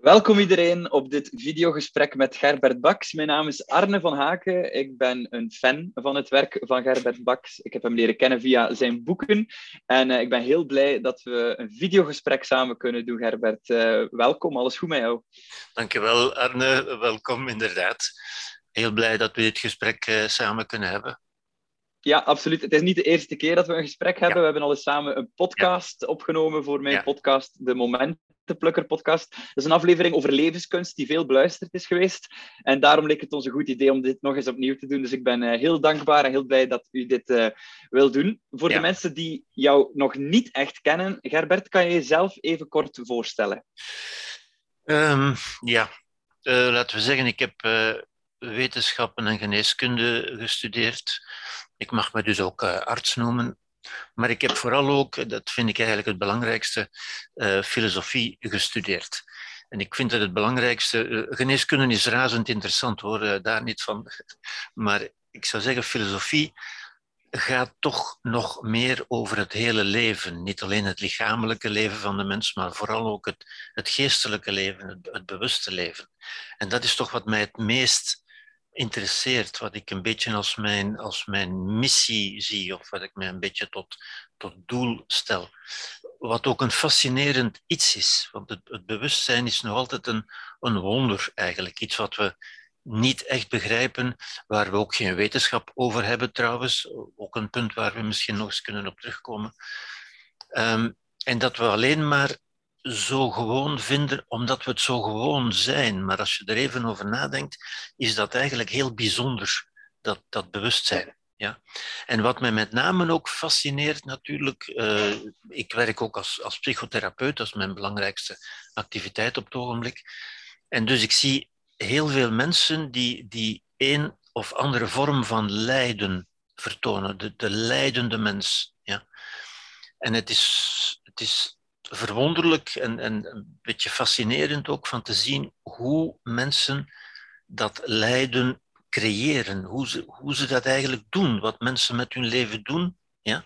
Welkom iedereen op dit videogesprek met Gerbert Baks. Mijn naam is Arne van Haken. Ik ben een fan van het werk van Gerbert Baks. Ik heb hem leren kennen via zijn boeken. En uh, ik ben heel blij dat we een videogesprek samen kunnen doen, Gerbert. Uh, welkom, alles goed met jou? Dankjewel, Arne. Welkom, inderdaad. Heel blij dat we dit gesprek uh, samen kunnen hebben. Ja, absoluut. Het is niet de eerste keer dat we een gesprek hebben. Ja. We hebben al eens samen een podcast ja. opgenomen voor mijn ja. podcast, de Momentenplukker podcast. Dat is een aflevering over levenskunst die veel beluisterd is geweest. En daarom leek het ons een goed idee om dit nog eens opnieuw te doen. Dus ik ben uh, heel dankbaar en heel blij dat u dit uh, wil doen. Voor de mensen die jou nog niet echt kennen, Gerbert, kan je jezelf even kort voorstellen? Um, ja, uh, laten we zeggen, ik heb wetenschappen en geneeskunde gestudeerd. Ik mag me dus ook uh, arts noemen. Maar ik heb vooral ook, dat vind ik eigenlijk het belangrijkste, uh, filosofie gestudeerd. En ik vind dat het belangrijkste, uh, geneeskunde is razend interessant hoor, daar niet van. Maar ik zou zeggen, filosofie gaat toch nog meer over het hele leven. Niet alleen het lichamelijke leven van de mens, maar vooral ook het, het geestelijke leven, het bewuste leven. En dat is toch wat mij het meest interesseert, wat ik een beetje als mijn, als mijn missie zie, of wat ik mij een beetje tot, tot doel stel. Wat ook een fascinerend iets is, want het, bewustzijn is nog altijd een, een wonder eigenlijk. Iets wat we niet echt begrijpen, waar we ook geen wetenschap over hebben trouwens. Ook een punt waar we misschien nog eens kunnen op terugkomen. Um, en dat we alleen maar zo gewoon vinden omdat we het zo gewoon zijn. Maar als je er even over nadenkt, is dat eigenlijk heel bijzonder, dat, dat bewustzijn. Ja. En wat mij met name ook fascineert natuurlijk, uh, ik werk ook als, als psychotherapeut, dat is mijn belangrijkste activiteit op het ogenblik. En dus ik zie heel veel mensen die, die een of andere vorm van lijden vertonen, de, de lijdende mens. Ja. En het is, het is verwonderlijk en, en een beetje fascinerend ook van te zien hoe mensen dat lijden creëren, hoe ze, hoe ze dat eigenlijk doen, wat mensen met hun leven doen. Ja?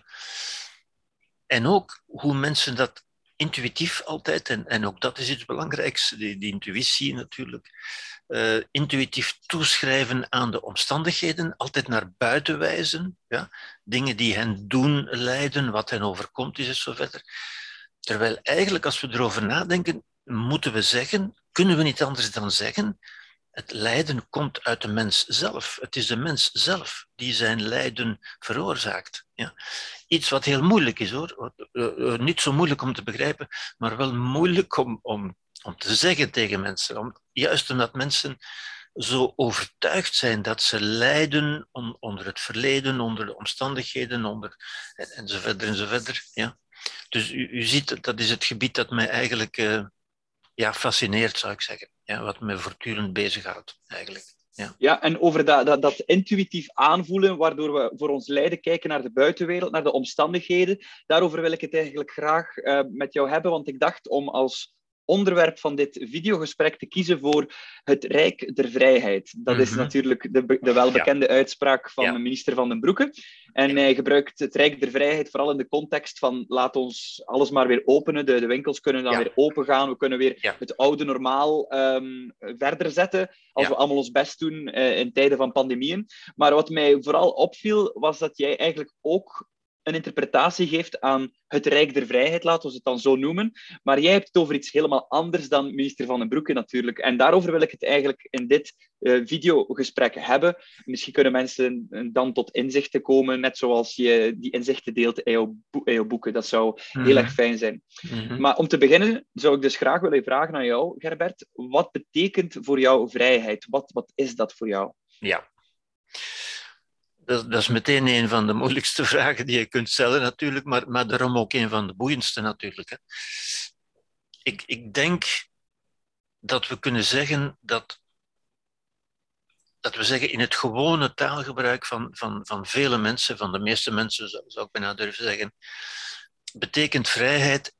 En ook hoe mensen dat intuïtief altijd, en, en ook dat is iets belangrijks, die, die intuïtie natuurlijk, uh, intuïtief toeschrijven aan de omstandigheden, altijd naar buiten wijzen, ja? dingen die hen doen lijden, wat hen overkomt is en zo verder. Terwijl eigenlijk, als we erover nadenken, moeten we zeggen, kunnen we niet anders dan zeggen, het lijden komt uit de mens zelf. Het is de mens zelf die zijn lijden veroorzaakt. Ja. Iets wat heel moeilijk is hoor. Eh, eh, niet zo moeilijk om te begrijpen, maar wel moeilijk om, om, om te zeggen tegen mensen. Om, juist omdat mensen zo overtuigd zijn dat ze lijden onder het verleden, onder de omstandigheden, onder, en, en zo verder en zo verder. Ja. Dus u, u ziet, dat is het gebied dat mij eigenlijk uh, ja, fascineert, zou ik zeggen. Ja, wat me voortdurend bezighoudt, eigenlijk. Ja. ja, en over dat, dat, dat intuïtief aanvoelen, waardoor we voor ons lijden kijken naar de buitenwereld, naar de omstandigheden. Daarover wil ik het eigenlijk graag uh, met jou hebben, want ik dacht om als onderwerp van dit videogesprek te kiezen voor het Rijk der Vrijheid. Dat mm -hmm. is natuurlijk de, de welbekende ja. uitspraak van ja. minister Van den Broeke. En ja. hij gebruikt het Rijk der Vrijheid vooral in de context van laat ons alles maar weer openen. De, de winkels kunnen dan weer open gaan. We kunnen weer het oude normaal um, verder zetten als we allemaal ons best doen uh, in tijden van pandemieën. Maar wat mij vooral opviel, was dat jij eigenlijk ook een interpretatie geeft aan het Rijk der Vrijheid, laten we het dan zo noemen. Maar jij hebt het over iets helemaal anders dan minister Van den Broeke natuurlijk. En daarover wil ik het eigenlijk in dit uh, videogesprek hebben. Misschien kunnen mensen dan tot inzichten komen, net zoals je die inzichten deelt in jouw, bo in jouw boeken. Dat zou heel mm-hmm. erg fijn zijn. Mm-hmm. Maar om te beginnen zou ik dus graag willen vragen aan jou, Gerbert. Wat betekent voor jou vrijheid? Wat, wat is dat voor jou? Ja. Dat, dat, is meteen een van de moeilijkste vragen die je kunt stellen, natuurlijk, maar, maar daarom ook een van de boeiendste, natuurlijk. Hè. Ik, ik denk dat we kunnen zeggen dat, dat we zeggen in het gewone taalgebruik van, van, van vele mensen, van de meeste mensen zou, zou ik bijna durven zeggen, betekent vrijheid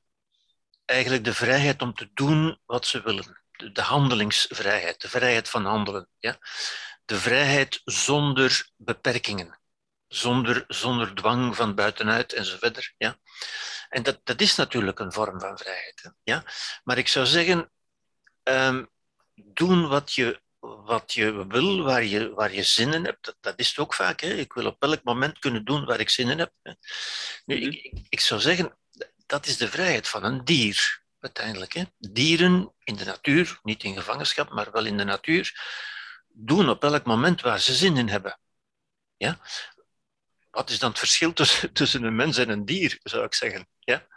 eigenlijk de vrijheid om te doen wat ze willen. De, de handelingsvrijheid, de vrijheid van handelen. Ja? De vrijheid zonder beperkingen, zonder, zonder dwang van buitenuit enzovoort. Ja? En dat, dat is natuurlijk een vorm van vrijheid. Hè? Ja? Maar ik zou zeggen, ehm, doen wat je, wat je wil, waar je, waar je zin in hebt. Dat, dat is het ook vaak. Hè? Ik wil op elk moment kunnen doen waar ik zin in heb. Nu, mhm. ik, ik zou zeggen, dat is de vrijheid van een dier uiteindelijk. Hè. Dieren in de natuur, niet in gevangenschap, maar wel in de natuur, doen op elk moment waar ze zin in hebben. Ja? Wat is dan het verschil tussen, een mens en een dier, zou ik zeggen? Ja?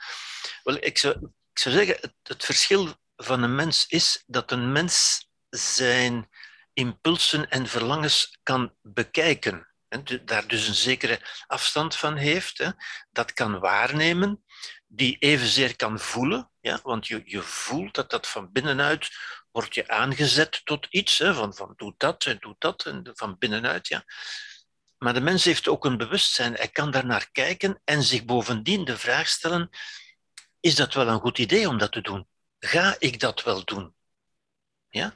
Wel, ik, zou, ik zou zeggen, het, het verschil van een mens is dat een mens zijn impulsen en verlangens kan bekijken. En daar dus een zekere afstand van heeft, hè, dat kan waarnemen, die evenzeer kan voelen, ja, want je, je voelt dat dat van binnenuit wordt je aangezet tot iets, hè, van, van doe dat en doe dat, en van binnenuit. Ja. Maar de mens heeft ook een bewustzijn, hij kan daar naar kijken en zich bovendien de vraag stellen, is dat wel een goed idee om dat te doen? Ga ik dat wel doen? Ja?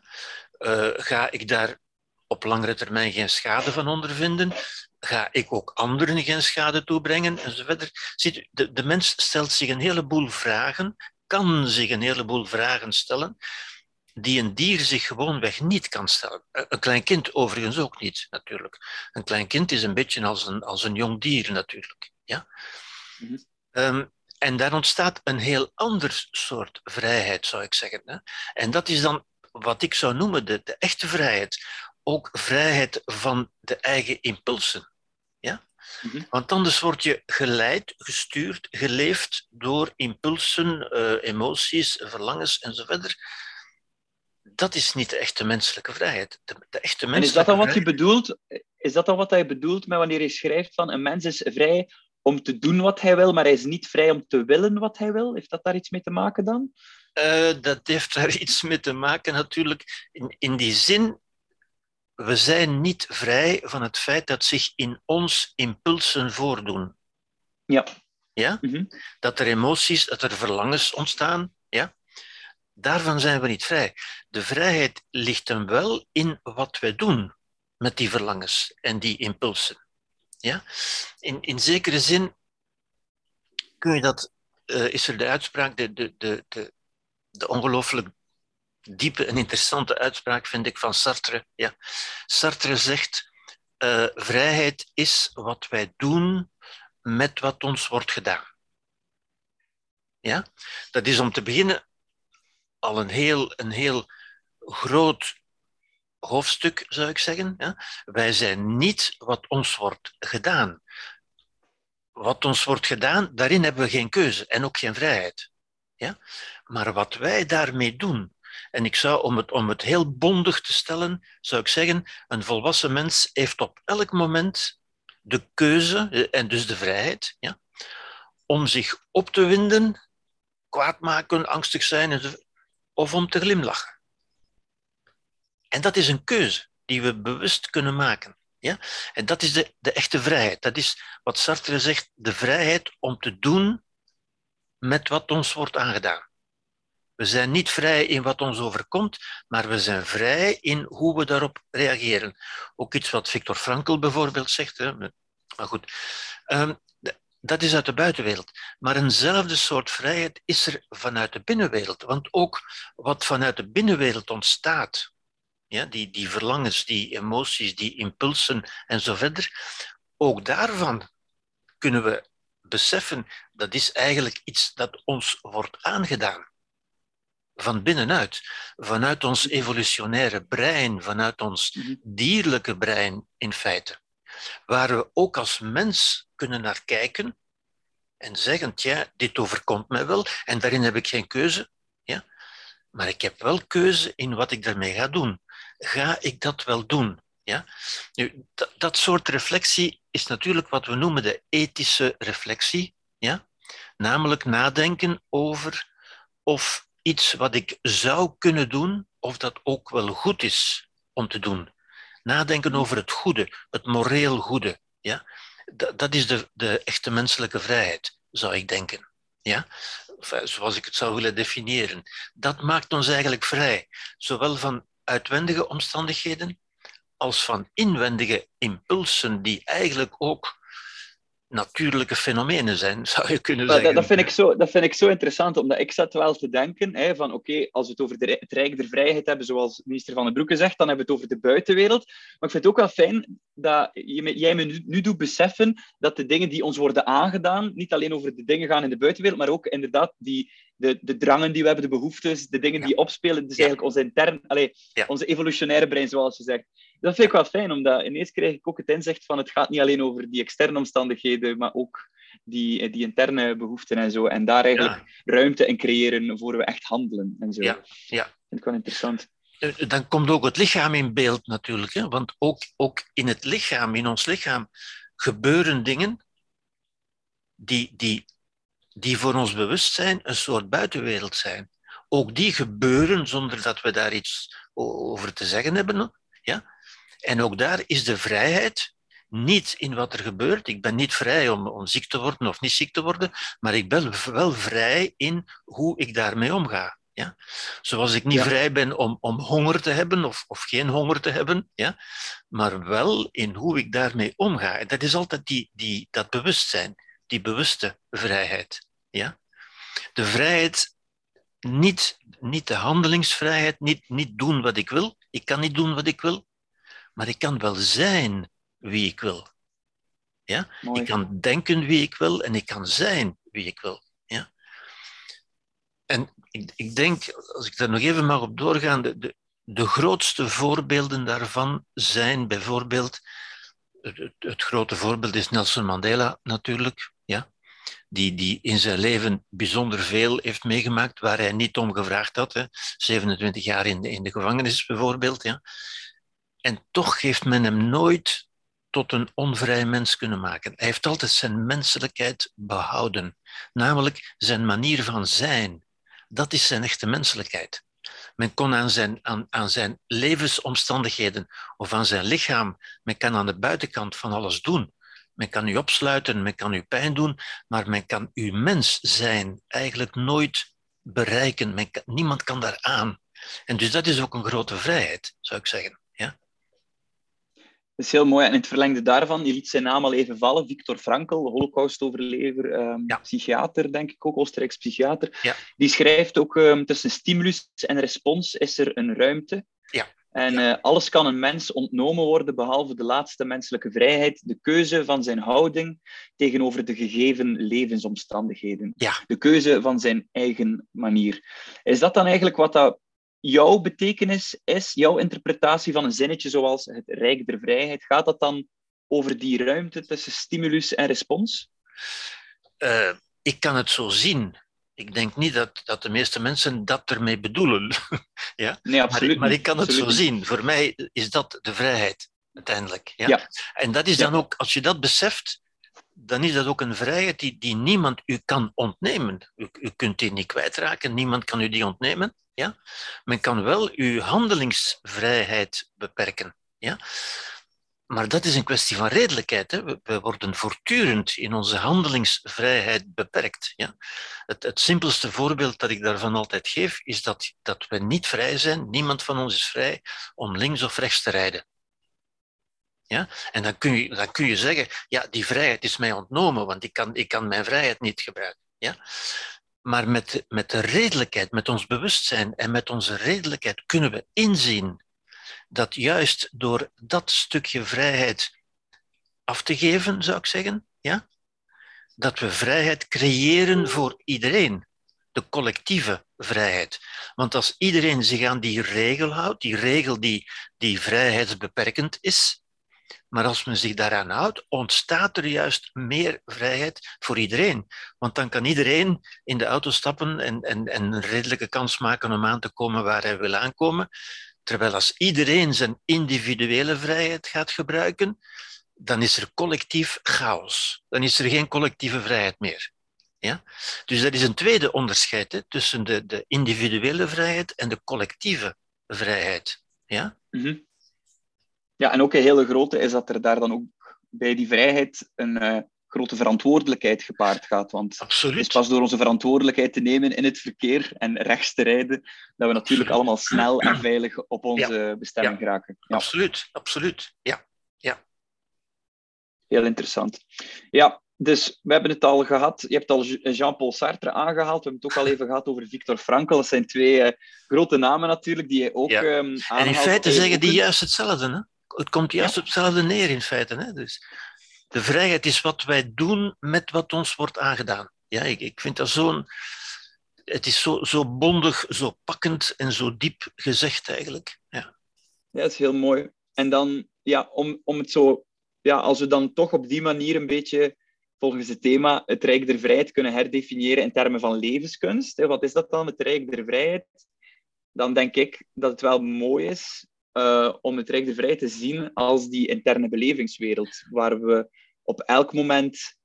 Uh, ga ik daar op langere termijn geen schade van ondervinden? Ga ik ook anderen geen schade toebrengen? Enzovoort. Ziet, de, de mens stelt zich een heleboel vragen, kan zich een heleboel vragen stellen, die een dier zich gewoonweg niet kan stellen. Een klein kind overigens ook niet, natuurlijk. Een klein kind is een beetje als een, als een jong dier, natuurlijk. Ja? Mhm. Ehm, en daar ontstaat een heel ander soort vrijheid, zou ik zeggen. Hè? En dat is dan wat ik zou noemen de, de echte vrijheid ook vrijheid van de eigen impulsen. Ja? Mhm. Want anders word je geleid, gestuurd, geleefd door impulsen, uh, emoties, verlangens enzovoort. Dat is niet de echte menselijke vrijheid. De, de echte menselijke en is dat dan wat je bedoelt? Is dat dan wat hij bedoelt met wanneer je schrijft van een mens is vrij om te doen wat hij wil, maar hij is niet vrij om te willen wat hij wil? Heeft dat daar iets mee te maken dan? Uh, dat heeft daar iets mee te maken natuurlijk. In, in die zin we zijn niet vrij van het feit dat zich in ons impulsen voordoen. Ja. Ja? Mhm. Dat er emoties, dat er verlangens ontstaan. Ja? Daarvan zijn we niet vrij. De vrijheid ligt hem wel in wat wij doen met die verlangens en die impulsen. Ja? In, in zekere zin kun je dat, uh, is er de uitspraak, de, de, de, de, ongelooflijk diepe en interessante uitspraak, vind ik, van Sartre. Ja. Sartre zegt, uh, vrijheid is wat wij doen met wat ons wordt gedaan. Ja? Dat is om te beginnen al een heel, een heel groot hoofdstuk, zou ik zeggen. Ja? Wij zijn niet wat ons wordt gedaan. Wat ons wordt gedaan, daarin hebben we geen keuze en ook geen vrijheid. Ja? Maar wat wij daarmee doen, en ik zou, om het, om het heel bondig te stellen, zou ik zeggen, een volwassen mens heeft op elk moment de keuze, eh, en dus de vrijheid, ja, om zich op te winden, kwaad maken, angstig zijn, of om te glimlachen. En dat is een keuze die we bewust kunnen maken. Ja? En dat is de, de echte vrijheid. Dat is wat Sartre zegt, de vrijheid om te doen met wat ons wordt aangedaan. We zijn niet vrij in wat ons overkomt, maar we zijn vrij in hoe we daarop reageren. Ook iets wat Victor Frankl bijvoorbeeld zegt. Hè. Maar goed, um, dat is uit de buitenwereld. Maar eenzelfde soort vrijheid is er vanuit de binnenwereld. Want ook wat vanuit de binnenwereld ontstaat, ja, die, die verlangens, die emoties, die impulsen en zo verder, ook daarvan kunnen we beseffen dat is eigenlijk iets dat ons wordt aangedaan van binnenuit, vanuit ons evolutionaire brein, vanuit ons mhm. dierlijke brein in feite, waar we ook als mens kunnen naar kijken en zeggen, ja, dit overkomt mij wel en daarin heb ik geen keuze, ja, maar ik heb wel keuze in wat ik daarmee ga doen. Ga ik dat wel doen? Ja? Nu, dat, soort reflectie is natuurlijk wat we noemen de ethische reflectie, ja? namelijk nadenken over of iets wat ik zou kunnen doen, of dat ook wel goed is om te doen. Nadenken over het goede, het moreel goede. Ja? Dat, dat is de, de echte menselijke vrijheid, zou ik denken. Ja? Zoals ik het zou willen definiëren. Dat maakt ons eigenlijk vrij, zowel van uitwendige omstandigheden als van inwendige impulsen die eigenlijk ook natuurlijke fenomenen zijn, zou je kunnen zeggen. Dat, dat, vind ik zo, dat vind ik zo interessant, omdat ik zat wel te denken hè, van oké, als we het over de, het Rijk der Vrijheid hebben, zoals minister Van den Broeke zegt, dan hebben we het over de buitenwereld. Maar ik vind het ook wel fijn dat je, jij me nu, nu doet beseffen dat de dingen die ons worden aangedaan, niet alleen over de dingen gaan in de buitenwereld, maar ook inderdaad die, de, de drangen die we hebben, de behoeftes, de dingen Ja. die opspelen, dus Ja. eigenlijk onze intern, allee, Ja. onze evolutionaire brein, zoals je zegt. Dat vind ik wel fijn, omdat ineens krijg ik ook het inzicht van het gaat niet alleen over die externe omstandigheden, maar ook die, die interne behoeften en zo. En daar eigenlijk Ja, ruimte in creëren voor we echt handelen en zo. Ja, ja. Vind ik wel interessant. Eh, dan komt ook het lichaam in beeld natuurlijk. Hè? Want ook, ook in het lichaam, in ons lichaam, gebeuren dingen die, die, die voor ons bewustzijn een soort buitenwereld zijn. Ook die gebeuren zonder dat we daar iets over te zeggen hebben. Ja? En ook daar is de vrijheid niet in wat er gebeurt. Ik ben niet vrij om, om ziek te worden of niet ziek te worden, maar ik ben wel vrij in hoe ik daarmee omga. Ja? Zoals ik niet Ja. vrij ben om, om honger te hebben of, of geen honger te hebben, ja? maar wel in hoe ik daarmee omga. En dat is altijd die, die, dat bewustzijn, die bewuste vrijheid. Ja? De vrijheid, niet, niet de handelingsvrijheid, niet, niet doen wat ik wil. Ik kan niet doen wat ik wil, maar ik kan wel zijn wie ik wil. Mooi. Ik kan denken wie ik wil en ik kan zijn wie ik wil. Ja? En ik, ik denk, als ik daar nog even mag op doorgaan, de, de, de grootste voorbeelden daarvan zijn bijvoorbeeld, het, het, het grote voorbeeld is Nelson Mandela natuurlijk, ja? die, die in zijn leven bijzonder veel heeft meegemaakt, waar hij niet om gevraagd had. Hè? 27 jaar in de, in de gevangenis bijvoorbeeld. Ja? En toch heeft men hem nooit tot een onvrij mens kunnen maken. Hij heeft altijd zijn menselijkheid behouden, namelijk zijn manier van zijn. Dat is zijn echte menselijkheid. Men kon aan zijn, aan, aan zijn levensomstandigheden of aan zijn lichaam, men kan aan de buitenkant van alles doen. Men kan u opsluiten, men kan u pijn doen, maar men kan uw mens zijn eigenlijk nooit bereiken. Niemand kan daar aan. En dus dat is ook een grote vrijheid, zou ik zeggen. Dat is heel mooi. En in het verlengde daarvan, je liet zijn naam al even vallen, Victor Frankl, holocaustoverlever, Ja. psychiater, denk ik ook, Oostenrijks psychiater. Ja. Die schrijft ook, ehm, tussen stimulus en respons is er een ruimte. Ja. En eh, alles kan een mens ontnomen worden, behalve de laatste menselijke vrijheid, de keuze van zijn houding tegenover de gegeven levensomstandigheden. De keuze van zijn eigen manier. Is dat dan eigenlijk wat dat jouw betekenis is, jouw interpretatie van een zinnetje zoals het Rijk der Vrijheid? Gaat dat dan over die ruimte tussen stimulus en respons? Uh, ik kan het zo zien. Ik denk niet dat, dat de meeste mensen dat ermee bedoelen. ja? Nee, absoluut maar, ik kan het Absoluut zo zien. Voor mij is dat de vrijheid, uiteindelijk. Ja? Ja. En dat is dan ook, als je dat beseft, dan is dat ook een vrijheid die, die niemand u kan ontnemen. U, u kunt die niet kwijtraken, niemand kan u die ontnemen. Ja? Men kan wel uw handelingsvrijheid beperken. Ja? Maar dat is een kwestie van redelijkheid. Hè? We, worden voortdurend in onze handelingsvrijheid beperkt. Ja? Het, het, simpelste voorbeeld dat ik daarvan altijd geef, is dat, dat we niet vrij zijn, niemand van ons is vrij, om links of rechts te rijden. Ja? En dan kun, je, dan kun je zeggen, ja, die vrijheid is mij ontnomen, want ik kan, ik kan mijn vrijheid niet gebruiken. Ja? Maar met, met de redelijkheid, met ons bewustzijn en met onze redelijkheid kunnen we inzien dat juist door dat stukje vrijheid af te geven, zou ik zeggen, ja, dat we vrijheid creëren voor iedereen. De collectieve vrijheid. Want als iedereen zich aan die regel houdt, die regel die, die vrijheidsbeperkend is, maar als men zich daaraan houdt, ontstaat er juist meer vrijheid voor iedereen. Want dan kan iedereen in de auto stappen en, en, en een redelijke kans maken om aan te komen waar hij wil aankomen. Terwijl als iedereen zijn individuele vrijheid gaat gebruiken, dan is er collectief chaos. Dan is er geen collectieve vrijheid meer. Ja? Dus dat is een tweede onderscheid hè, tussen de, de individuele vrijheid en de collectieve vrijheid. Ja? -hmm. Ja, en ook een hele grote is dat er daar dan ook bij die vrijheid een uh, grote verantwoordelijkheid gepaard gaat. Want Absoluut. het is pas door onze verantwoordelijkheid te nemen in het verkeer en rechts te rijden, dat we natuurlijk allemaal snel en veilig op onze ja. bestemming ja. geraken. Ja. Absoluut, absoluut. Ja. ja. Heel interessant. Ja, dus we hebben het al gehad. Je hebt al Jean-Paul Sartre aangehaald. We hebben het ook al even gehad over Victor Frankl. Dat zijn twee uh, grote namen natuurlijk die je ook ja. um, En in feite zeggen die juist hetzelfde. Hè? Het komt juist ja. op hetzelfde neer in feite. Hè? Dus de vrijheid is wat wij doen met wat ons wordt aangedaan. Ja, ik, ik vind dat zo'n... Het is zo, zo bondig, zo pakkend en zo diep gezegd eigenlijk. Ja, ja dat is heel mooi. En dan, ja, om, om het zo... Ja, als we dan toch op die manier een beetje volgens het thema het Rijk der Vrijheid kunnen herdefiniëren in termen van levenskunst. Wat is dat dan, het Rijk der Vrijheid? Dan denk ik dat het wel mooi is uh, om het Rijk der Vrijheid te zien als die interne belevingswereld, waar we op elk moment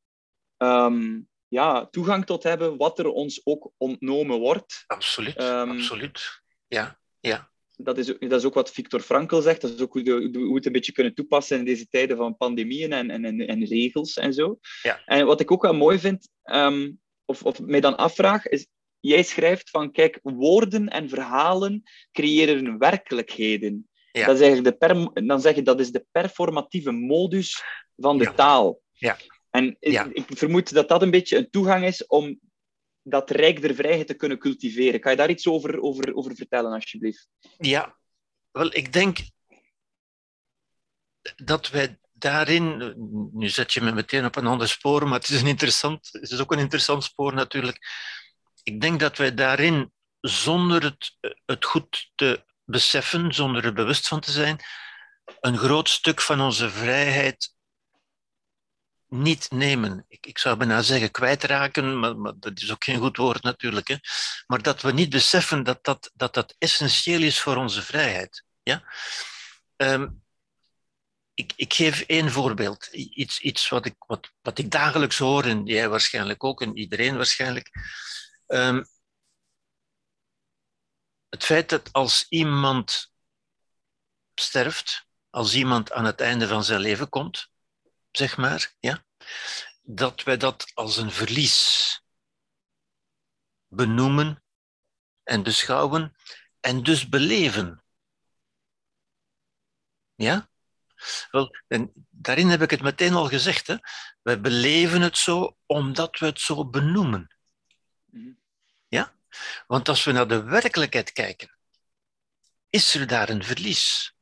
um, ja, toegang tot hebben wat er ons ook ontnomen wordt. Absoluut, um, absoluut. Ja, ja dat is, dat is ook wat Victor Frankl zegt. Dat is ook hoe, de, hoe we het een beetje kunnen toepassen in deze tijden van pandemieën en, en, en, regels en zo. Ja. En wat ik ook wel mooi vind, um, of, of mij dan afvraag, is jij schrijft van, kijk, woorden en verhalen creëren werkelijkheden. Ja. Dat is eigenlijk de per, dan zeg je, dat is de performatieve modus van de ja. taal. Ja. En ik, ik, vermoed dat dat een beetje een toegang is om dat rijk der vrijheid te kunnen cultiveren. Kan je daar iets over, over, over vertellen, alsjeblieft? Ja, wel, ik denk dat wij daarin, nu zet je me meteen op een ander spoor, maar het is, een interessant, het is ook een interessant spoor natuurlijk. Ik denk dat wij daarin, zonder het, het goed te beseffen, zonder er bewust van te zijn, een groot stuk van onze vrijheid niet nemen. Ik, ik zou bijna zeggen kwijtraken, maar, dat is ook geen goed woord natuurlijk. Hè. Maar dat we niet beseffen dat dat, dat, dat essentieel is voor onze vrijheid. Ja? Um, ik, ik geef één voorbeeld. Iets, iets wat, ik, wat, wat ik dagelijks hoor, en jij waarschijnlijk ook, en iedereen waarschijnlijk. Um, het feit dat als iemand sterft, als iemand aan het einde van zijn leven komt, zeg maar, ja, dat wij dat als een verlies benoemen en beschouwen en dus beleven. Ja? Wel, en daarin heb ik het meteen al gezegd. Hè? Wij beleven het zo omdat we het zo benoemen. Want als we naar de werkelijkheid kijken, is er daar een verlies.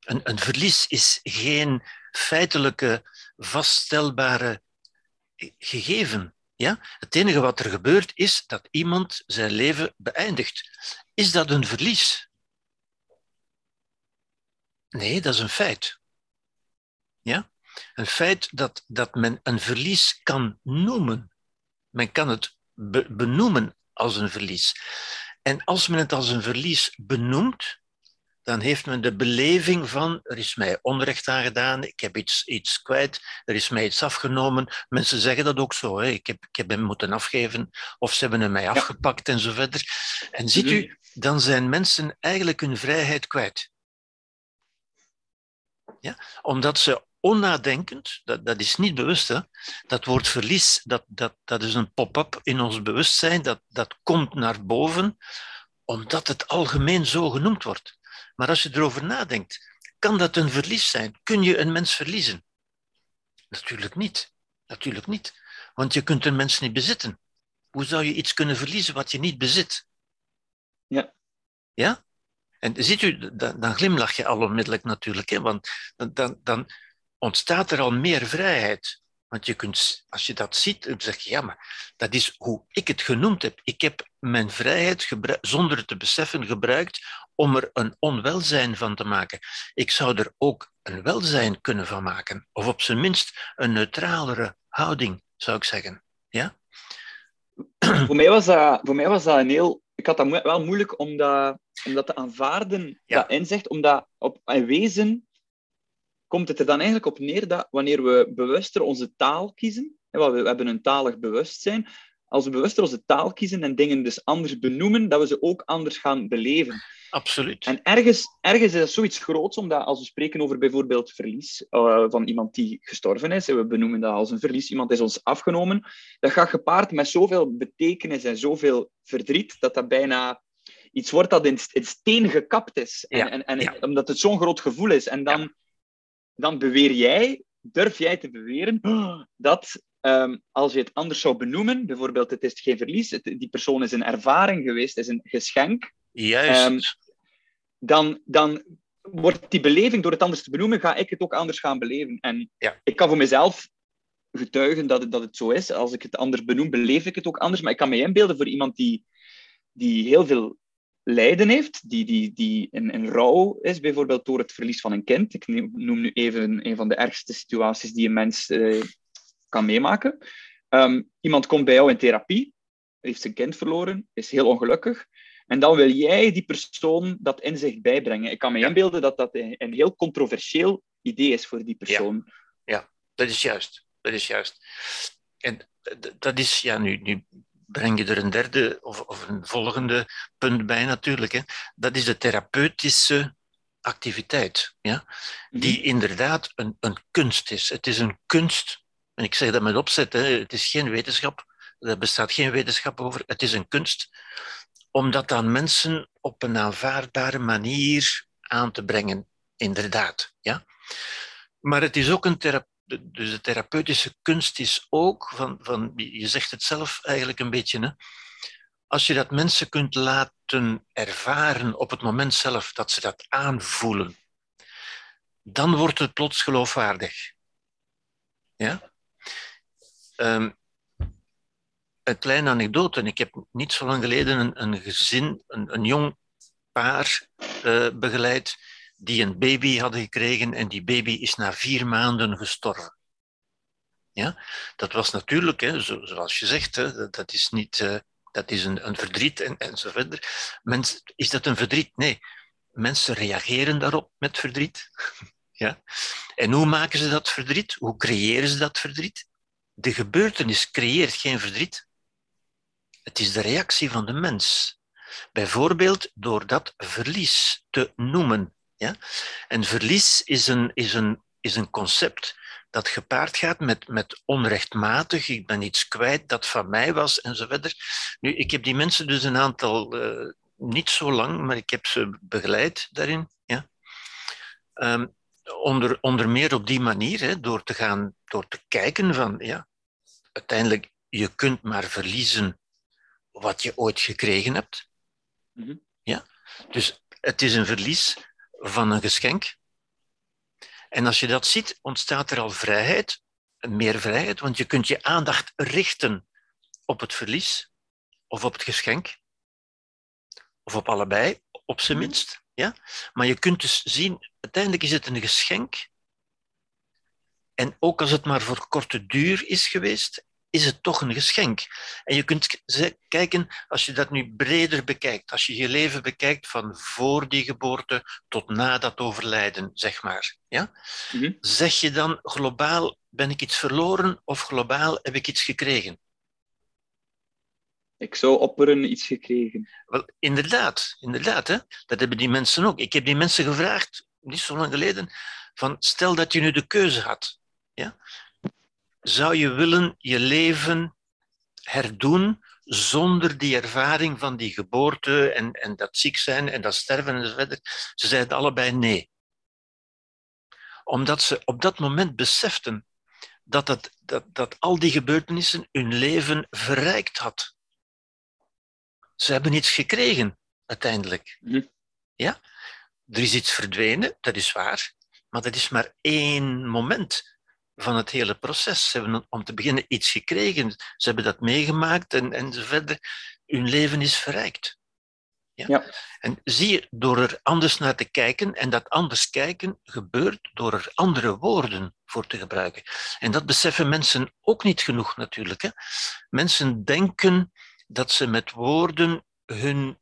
Een, een verlies is geen feitelijke, vaststelbare gegeven. Ja? Het enige wat er gebeurt is dat iemand zijn leven beëindigt. Is dat een verlies? Nee, dat is een feit. Ja? Een feit dat, dat men een verlies kan noemen. Men kan het be benoemen als een verlies. En als men het als een verlies benoemt, dan heeft men de beleving van er is mij onrecht aangedaan, ik heb iets, iets kwijt, er is mij iets afgenomen. Mensen zeggen dat ook zo, hè. Ik, heb, ik heb hem moeten afgeven of ze hebben hem mij afgepakt en zo verder. En ziet u, dan zijn mensen eigenlijk hun vrijheid kwijt. Ja? Omdat ze onnadenkend, dat, dat is niet bewust, hè? dat woord verlies, dat, dat, dat is een pop-up in ons bewustzijn, dat, dat komt naar boven, omdat het algemeen zo genoemd wordt. Maar als je erover nadenkt, kan dat een verlies zijn? Kun je een mens verliezen? Natuurlijk niet. Natuurlijk niet. Want je kunt een mens niet bezitten. Hoe zou je iets kunnen verliezen wat je niet bezit? Ja. Ja? En ziet u, dan, dan glimlach je al onmiddellijk natuurlijk, hè? want dan, dan, dan ontstaat er al meer vrijheid. Want je kunt, als je dat ziet, dan zeg je, ja, maar dat is hoe ik het genoemd heb. Ik heb mijn vrijheid zonder het te beseffen gebruikt om er een onwelzijn van te maken. Ik zou er ook een welzijn kunnen van maken. Of op zijn minst een neutralere houding, zou ik zeggen. Ja? Voor mij was dat, voor mij was dat een heel... Ik had dat wel moeilijk om dat, om dat te aanvaarden, ja. dat inzicht, omdat op een wezen komt het er dan eigenlijk op neer dat wanneer we bewuster onze taal kiezen, we hebben een talig bewustzijn, als we bewuster onze taal kiezen en dingen dus anders benoemen, dat we ze ook anders gaan beleven. Absoluut. En ergens, ergens is dat zoiets groots, omdat als we spreken over bijvoorbeeld verlies uh, van iemand die gestorven is, en we benoemen dat als een verlies, iemand is ons afgenomen, dat gaat gepaard met zoveel betekenis en zoveel verdriet, dat dat bijna iets wordt dat in, in steen gekapt is. En, Ja, en, en ja. omdat het zo'n groot gevoel is. En dan, dan beweer jij, durf jij te beweren, dat ehm, als je het anders zou benoemen, bijvoorbeeld het is geen verlies, het, die persoon is een ervaring geweest, is een geschenk, Juist. Ehm, dan, dan wordt die beleving, door het anders te benoemen, ga ik het ook anders gaan beleven. En Ja. ik kan voor mezelf getuigen dat het, dat het zo is. Als ik het anders benoem, beleef ik het ook anders. Maar ik kan me inbeelden voor iemand die, die heel veel lijden heeft, die, die, die in, in rouw is, bijvoorbeeld door het verlies van een kind. Ik noem nu even een van de ergste situaties die een mens eh, kan meemaken. Ehm, iemand komt bij jou in therapie, heeft zijn kind verloren, is heel ongelukkig. En dan wil jij die persoon dat inzicht bijbrengen. Ik kan me Ja. inbeelden dat dat een, heel controversieel idee is voor die persoon. Dat is juist. Dat is juist. En dat is, ja, nu, nu breng je er een derde of, of een volgende punt bij natuurlijk. Hè. Dat is de therapeutische activiteit, ja, die inderdaad een, een kunst is. Het is een kunst, en ik zeg dat met opzet, hè, het is geen wetenschap, er bestaat geen wetenschap over, het is een kunst om dat aan mensen op een aanvaardbare manier aan te brengen, inderdaad. Ja? Maar het is ook een thera- de- dus de therapeutische kunst is ook, van, van, je zegt het zelf eigenlijk een beetje, hè? als je dat mensen kunt laten ervaren op het moment zelf dat ze dat aanvoelen, dan wordt het plots geloofwaardig. Ja? Ehm, een kleine anekdote. Ik heb niet zo lang geleden een, een gezin, een, een jong paar eh, begeleid die een baby hadden gekregen en die baby is na vier maanden gestorven. Ja? Dat was natuurlijk, hè, zo, zoals je zegt, hè, dat, is, niet, eh, dat is een, een verdriet en, en zo verder. Mens, is dat een verdriet? Nee. Mensen reageren daarop met verdriet. ja? En hoe maken ze dat verdriet? Hoe creëren ze dat verdriet? De gebeurtenis creëert geen verdriet. Het is de reactie van de mens. Bijvoorbeeld door dat verlies te noemen. Ja? En verlies is een, is een, is een concept dat gepaard gaat met, met onrechtmatig, ik ben iets kwijt dat van mij was en zo verder. Nu, ik heb die mensen dus een aantal, uh, niet zo lang, maar ik heb ze begeleid daarin. Ja? Um, onder, onder meer op die manier, hè, door te gaan, door te kijken van, ja, uiteindelijk, je kunt maar verliezen wat je ooit gekregen hebt. Mm-hmm. Ja? Dus het is een verlies van een geschenk. En als je dat ziet, ontstaat er al vrijheid, meer vrijheid, want je kunt je aandacht richten op het verlies of op het geschenk, of op allebei, op zijn minst. Ja? Maar je kunt dus zien, uiteindelijk is het een geschenk. En ook als het maar voor korte duur is geweest, is het toch een geschenk. En je kunt kijken, als je dat nu breder bekijkt, als je je leven bekijkt van voor die geboorte tot na dat overlijden, zeg maar. Ja? Mm-hmm. Zeg je dan globaal ben ik iets verloren of globaal heb ik iets gekregen? Ik zou opperen iets gekregen. Wel, inderdaad, inderdaad. Hè? Dat hebben die mensen ook. Ik heb die mensen gevraagd, niet zo lang geleden, van stel dat je nu de keuze had. Ja? Zou je willen je leven herdoen zonder die ervaring van die geboorte en, en dat ziek zijn en dat sterven en zo verder? Ze zeiden allebei nee. Omdat ze op dat moment beseften dat, dat, dat, dat al die gebeurtenissen hun leven verrijkt had. Ze hebben iets gekregen, uiteindelijk. Mm-hmm. Ja? Er is iets verdwenen, dat is waar, maar dat is maar één moment van het hele proces. Ze hebben om te beginnen iets gekregen, ze hebben dat meegemaakt en, en verder. Hun leven is verrijkt. Ja? ja? En zie je, door er anders naar te kijken, en dat anders kijken gebeurt door er andere woorden voor te gebruiken. En dat beseffen mensen ook niet genoeg natuurlijk. Hè? Mensen denken dat ze met woorden hun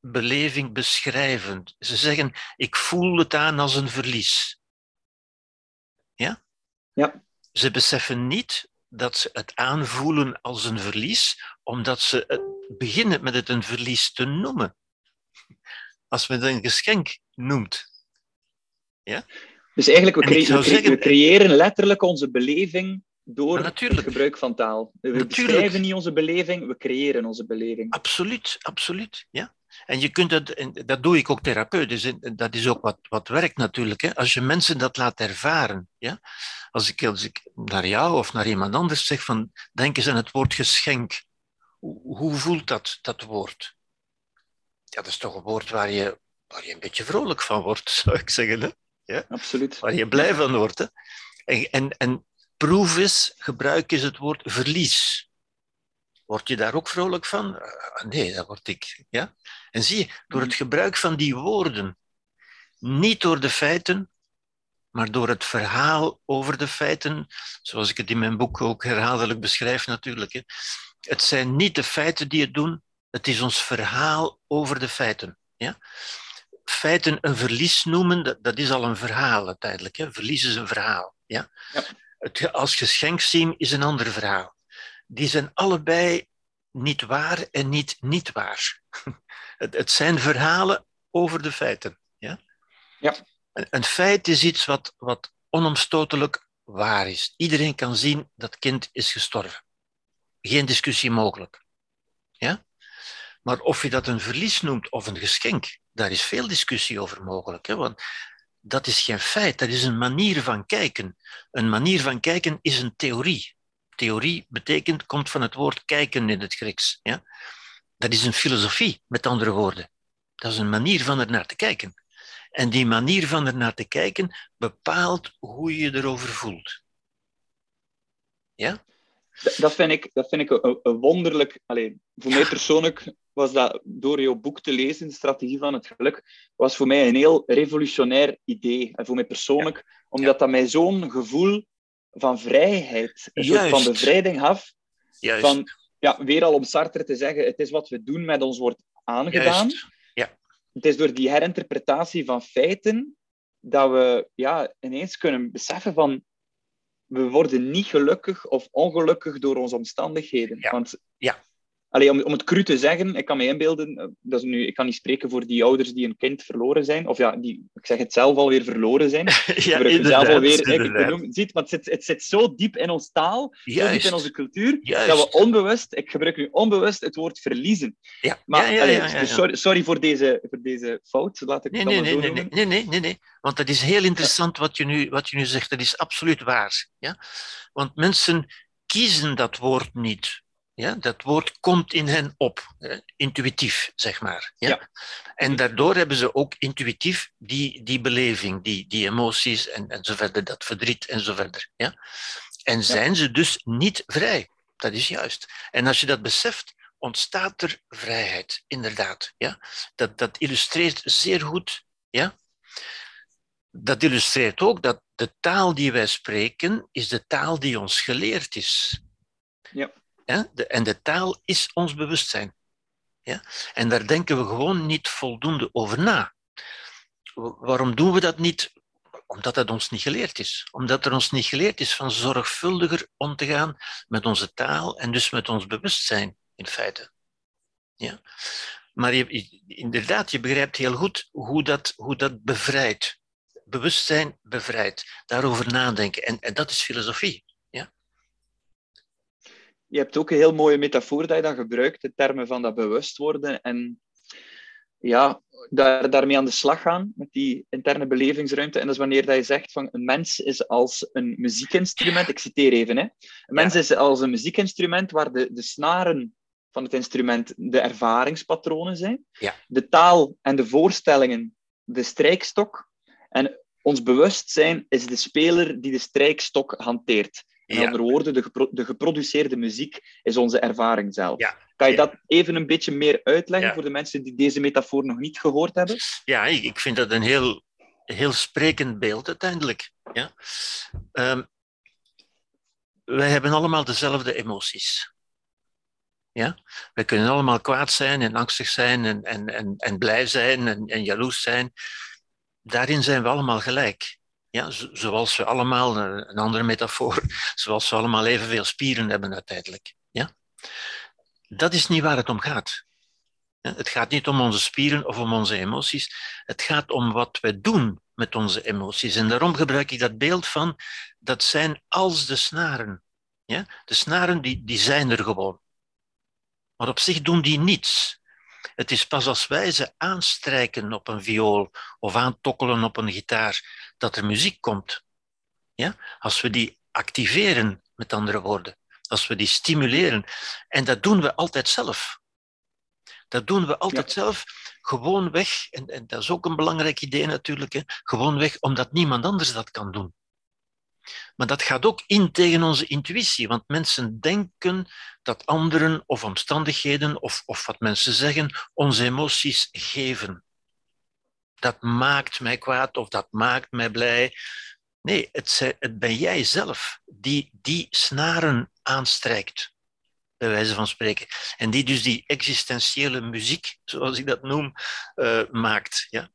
beleving beschrijven. Ze zeggen, ik voel het aan als een verlies. Ja? Ze beseffen niet dat ze het aanvoelen als een verlies, omdat ze het beginnen met het een verlies te noemen. Als men het een geschenk noemt. Ja? Dus eigenlijk, we, we, cre zeggen- we creëren letterlijk onze beleving door het gebruik van taal. We Natuurlijk. beschrijven niet onze beleving, we creëren onze beleving. Absoluut, absoluut. Ja. En je kunt dat, dat doe ik ook therapeutisch, dat is ook wat, wat werkt natuurlijk. Hè? Als je mensen dat laat ervaren, ja? als, ik, als ik naar jou of naar iemand anders zeg van, denk eens aan het woord geschenk. Hoe, hoe voelt dat, dat woord? Ja, dat is toch een woord waar je, waar je een beetje vrolijk van wordt, zou ik zeggen. Hè? Ja? Absoluut. Waar je blij van wordt. Hè? En, en, en proef eens, gebruik eens het woord verlies. Word je daar ook vrolijk van? Uh, nee, dat word ik. Ja? En zie je, door het gebruik van die woorden, niet door de feiten, maar door het verhaal over de feiten, zoals ik het in mijn boek ook herhaaldelijk beschrijf natuurlijk. Hè. Het zijn niet de feiten die het doen, het is ons verhaal over de feiten. Ja? Feiten een verlies noemen, dat, dat is al een verhaal uiteindelijk. Hè. Verlies is een verhaal. Ja? ja. Het als geschenk zien is een ander verhaal die zijn allebei niet waar en niet niet waar. Het, het zijn verhalen over de feiten. Ja? Ja. Een, een feit is iets wat, wat onomstotelijk waar is. Iedereen kan zien dat kind is gestorven. Geen discussie mogelijk. Ja? Maar of je dat een verlies noemt of een geschenk, daar is veel discussie over mogelijk. Hè? Want dat is geen feit, dat is een manier van kijken. Een manier van kijken is een theorie theorie betekent, komt van het woord kijken in het Grieks. Ja? Dat is een filosofie, met andere woorden. Dat is een manier van er naar te kijken. En die manier van er naar te kijken bepaalt hoe je erover voelt. Ja? Dat vind ik, dat vind ik een, een wonderlijk. Alleen, voor mij persoonlijk was dat door jouw boek te lezen, de strategie van het geluk, was voor mij een heel revolutionair idee. En voor mij persoonlijk, omdat dat mij zo'n gevoel van vrijheid, een soort van bevrijding gaf. Juist. Van, ja, weer al om Sartre te zeggen, het is wat we doen met ons wordt aangedaan. Ja. Het is door die herinterpretatie van feiten dat we ja, ineens kunnen beseffen van we worden niet gelukkig of ongelukkig door onze omstandigheden. Ja. Want ja. Allee, om, om het cru te zeggen, ik kan me inbeelden, eh, dat is nu, ik kan niet spreken voor die ouders die een kind verloren zijn, of ja, die, ik zeg het zelf alweer verloren zijn. ja, ik zelf alweer, ik benoem, ziet, maar het zit, het zit zo diep in ons taal, Juist. zo diep in onze cultuur, Juist. dat we onbewust, ik gebruik nu onbewust het woord verliezen. Ja. Maar, ja, ja, dus sorry, sorry voor, deze, voor deze fout, laat ik Nee, het nee, nee, maar zo nee, nee, nee, nee, nee, want dat is heel interessant wat je nu, wat je nu zegt. Dat is absoluut waar. Ja? Want mensen kiezen dat woord niet. Ja, dat woord komt in hen op, eh, intuïtief, zeg maar. Ja? Ja. En daardoor hebben ze ook intuïtief die, die beleving, die, die emoties en, en zo verder, dat verdriet en zo verder. Ja? En zijn ze dus niet vrij. Dat is juist. En als je dat beseft, ontstaat er vrijheid, inderdaad. Ja? Dat, dat illustreert zeer goed. Ja? Dat illustreert ook dat de taal die wij spreken, is de taal die ons geleerd is. Ja. Ja? En de taal is ons bewustzijn. Ja? En daar denken we gewoon niet voldoende over na. Wa- Waarom doen we dat niet? Omdat het ons niet geleerd is. Omdat er ons niet geleerd is van zorgvuldiger om te gaan met onze taal en dus met ons bewustzijn, in feite. Ja? Maar je, inderdaad, je begrijpt heel goed hoe dat, hoe dat bevrijdt. Bewustzijn bevrijdt. Daarover nadenken. En, en dat is filosofie. Je hebt ook een heel mooie metafoor dat je dan gebruikt, in termen van dat bewust worden en ja, daar, daarmee aan de slag gaan met die interne belevingsruimte. En dat is wanneer dat je zegt van een mens is als een muziekinstrument. Ik citeer even. Hè. Een mens is als een muziekinstrument waar de, de snaren van het instrument de ervaringspatronen zijn. Ja. De taal en de voorstellingen de strijkstok. En ons bewustzijn is de speler die de strijkstok hanteert. Ja. andere woorden, de, gepro- de geproduceerde muziek is onze ervaring zelf. Ja. Kan je Ja. dat even een beetje meer uitleggen voor de mensen die deze metafoor nog niet gehoord hebben? Ja, ik, vind dat een heel, heel sprekend beeld uiteindelijk. Ja? Ehm, wij hebben allemaal dezelfde emoties. Ja? Wij kunnen allemaal kwaad zijn en angstig zijn en, en, en, en blij zijn en, en jaloers zijn. Daarin zijn we allemaal gelijk. Ja, zo- zoals we allemaal, eh, een andere metafoor, zoals we allemaal evenveel spieren hebben uiteindelijk. Ja? Dat is niet waar het om gaat. Het gaat niet om onze spieren of om onze emoties. Het gaat om wat wij doen met onze emoties. En daarom gebruik ik dat beeld van, dat zijn als de snaren. Ja? De snaren die, die zijn er gewoon. Maar op zich doen die niets. Het is pas als wij ze aanstrijken op een viool of aantokkelen op een gitaar dat er muziek komt. Ja? Als we die activeren, met andere woorden. Als we die stimuleren. En dat doen we altijd zelf. Dat doen we altijd ja. zelf, gewoonweg, en, en dat is ook een belangrijk idee natuurlijk, hè, gewoonweg omdat niemand anders dat kan doen. Maar dat gaat ook in tegen onze intuïtie, want mensen denken dat anderen of omstandigheden of, of wat mensen zeggen onze emoties geven. Dat maakt mij kwaad of dat maakt mij blij. Nee, het, het ben jij zelf die die snaren aanstrijkt bij wijze van spreken. En die dus die existentiële muziek, zoals ik dat noem, uh, maakt. Ja?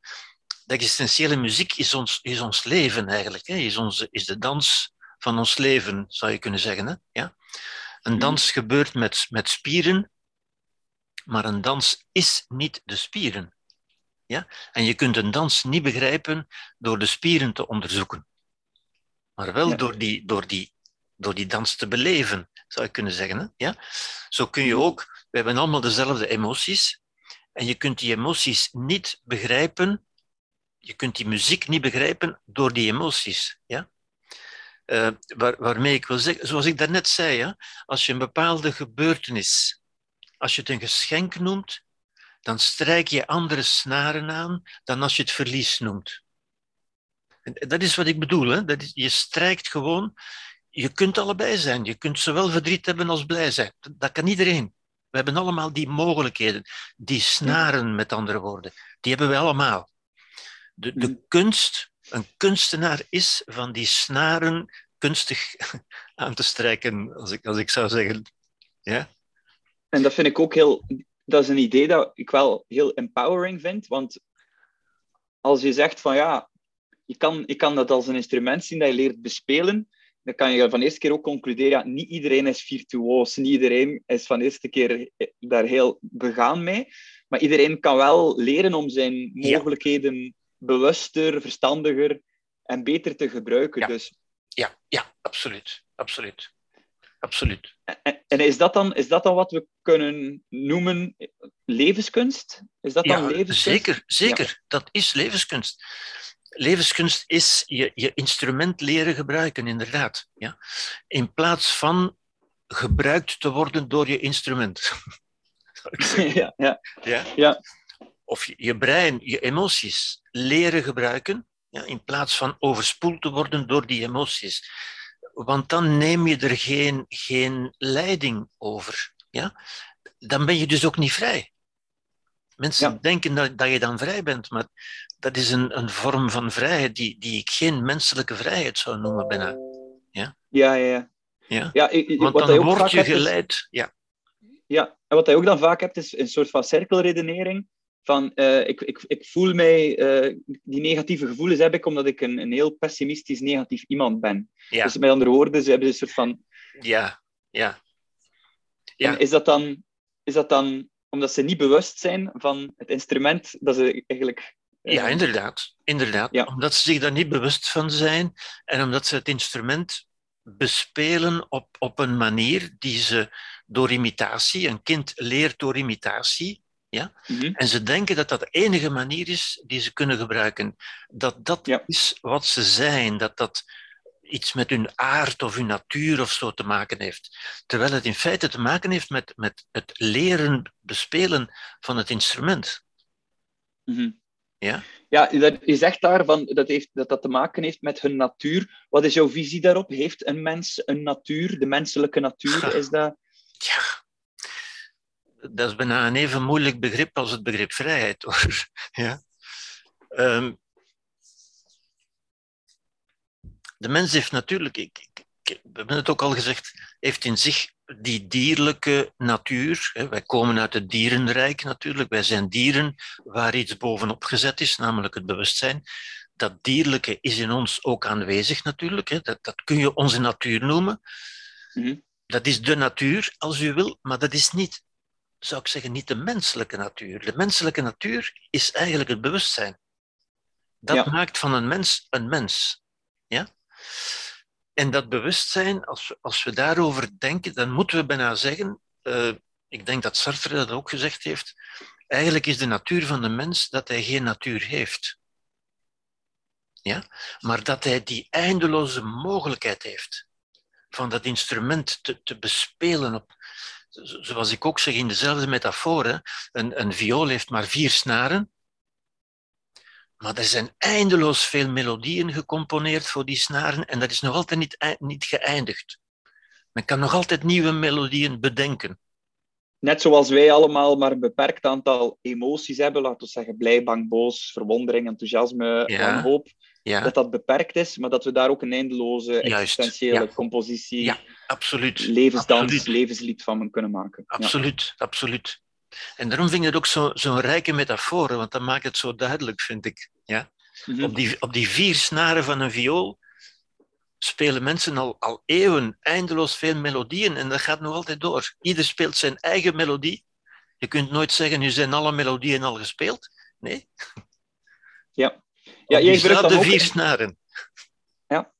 De existentiële muziek is ons, is ons leven eigenlijk, hè? Is, onze, is de dans van ons leven, zou je kunnen zeggen. Hè? Ja? Een mhm. dans gebeurt met, met spieren, maar een dans is niet de spieren. Ja? En je kunt een dans niet begrijpen door de spieren te onderzoeken, maar wel door, die, door, die, door die dans te beleven zou je kunnen zeggen. Hè? Ja? Zo kun je ook, we hebben allemaal dezelfde emoties, en je kunt die emoties niet begrijpen, je kunt die muziek niet begrijpen door die emoties. Ja? Uh, waar, waarmee ik wil zeggen, zoals ik daarnet zei, ja, als je een bepaalde gebeurtenis, als je het een geschenk noemt, dan strijk je andere snaren aan dan als je het verlies noemt. En dat is wat ik bedoel. Hè? Dat is, je strijkt gewoon je kunt allebei zijn. Je kunt zowel verdriet hebben als blij zijn. Dat kan iedereen. We hebben allemaal die mogelijkheden, die snaren, met andere woorden. Die hebben we allemaal. De, de mm. kunst, een kunstenaar is van die snaren kunstig aan te strijken, als ik, als ik zou zeggen. Ja? En dat vind ik ook heel... Dat is een idee dat ik wel heel empowering vind, want als je zegt van ja, je kan, je kan dat als een instrument zien dat je leert bespelen, dan kan je van de eerste keer ook concluderen, ja, niet iedereen is virtuoos, niet iedereen is van de eerste keer daar heel begaan mee, maar iedereen kan wel leren om zijn mogelijkheden bewuster, verstandiger en beter te gebruiken. Ja, dus... ja, ja absoluut. absoluut. absoluut. En, en, is, dat dan, is dat dan wat we kunnen noemen levenskunst? Is dat dan ja, levenskunst? Zeker, zeker. Dat is levenskunst levenskunst is je, je instrument leren gebruiken, inderdaad. Ja? In plaats van gebruikt te worden door je instrument. ja, ja. Ja? ja. Of je, je brein, je emoties leren gebruiken, ja, in plaats van overspoeld te worden door die emoties. Want dan neem je er geen, geen leiding over. Ja? Dan ben je dus ook niet vrij. Mensen denken dat, dat je dan vrij bent, maar dat is een, een vorm van vrijheid die, die ik geen menselijke vrijheid zou noemen bijna. Ja, ja, ja. ja. ja ik, Want dan word je geleid. Is, ja. ja, en wat je ook dan vaak hebt, is een soort van cirkelredenering. Van, uh, ik, ik, ik voel mij, uh, die negatieve gevoelens heb ik omdat ik een, een heel pessimistisch, negatief iemand ben. Ja. Dus met andere woorden, ze hebben een soort van... Ja, ja. ja. En is dat dan, is dat dan omdat ze niet bewust zijn van het instrument dat ze eigenlijk ja, inderdaad. inderdaad. Ja. Omdat ze zich daar niet bewust van zijn en omdat ze het instrument bespelen op, op een manier die ze door imitatie, een kind leert door imitatie, ja? Mhm. en ze denken dat dat de enige manier is die ze kunnen gebruiken. Dat dat Ja. is wat ze zijn, dat dat iets met hun aard of hun natuur of zo te maken heeft. Terwijl het in feite te maken heeft met, met het leren bespelen van het instrument. Mhm. Ja? Ja, dat- je zegt daarvan dat, heeft, dat dat te maken heeft met hun natuur. Wat is jouw visie daarop? Heeft een mens een natuur? De menselijke natuur, is dat... Ja, dat is bijna een even moeilijk begrip als het begrip vrijheid. Hoor. Ja? Ehm, de mens heeft natuurlijk, ik, ik- ik- we hebben het ook al gezegd, heeft in zich die dierlijke natuur. Hè. Wij komen uit het dierenrijk natuurlijk. Wij zijn dieren waar iets bovenop gezet is, namelijk het bewustzijn. Dat dierlijke is in ons ook aanwezig natuurlijk. Hè. Dat, dat kun je onze natuur noemen. Mhm. Dat is de natuur, als u wil, maar dat is niet, zou ik zeggen, niet de menselijke natuur. De menselijke natuur is eigenlijk het bewustzijn. Dat Ja. maakt van een mens een mens. Ja? En dat bewustzijn, als we, als we daarover denken, dan moeten we bijna zeggen, eh, ik denk dat Sartre dat ook gezegd heeft, Eigenlijk is de natuur van de mens dat hij geen natuur heeft. Ja? Maar dat hij die eindeloze mogelijkheid heeft van dat instrument te, te bespelen op, zoals ik ook zeg in dezelfde metafoor, een, een viool heeft maar vier snaren, maar er zijn eindeloos veel melodieën gecomponeerd voor die snaren en dat is nog altijd niet, niet geëindigd. Men kan nog altijd nieuwe melodieën bedenken. Net zoals wij allemaal maar een beperkt aantal emoties hebben, laten we zeggen blij, bang, boos, verwondering, enthousiasme, ja. wanhoop, ja. dat dat beperkt is, maar dat we daar ook een eindeloze existentiële compositie, ja, absoluut. levensdans, absoluut. levenslied van kunnen maken. Absoluut, absoluut. En daarom vind ik het ook zo'n zo rijke metafoor, want dat maakt het zo duidelijk, vind ik. Ja? Mm op, die, op die vier snaren van een viool spelen mensen al, al eeuwen eindeloos veel melodieën en dat gaat nog altijd door. Ieder speelt zijn eigen melodie. Je kunt nooit zeggen, nu zijn alle melodieën al gespeeld. Nee. Ja. Ja, jij gebruikt de vier snaren. Ja,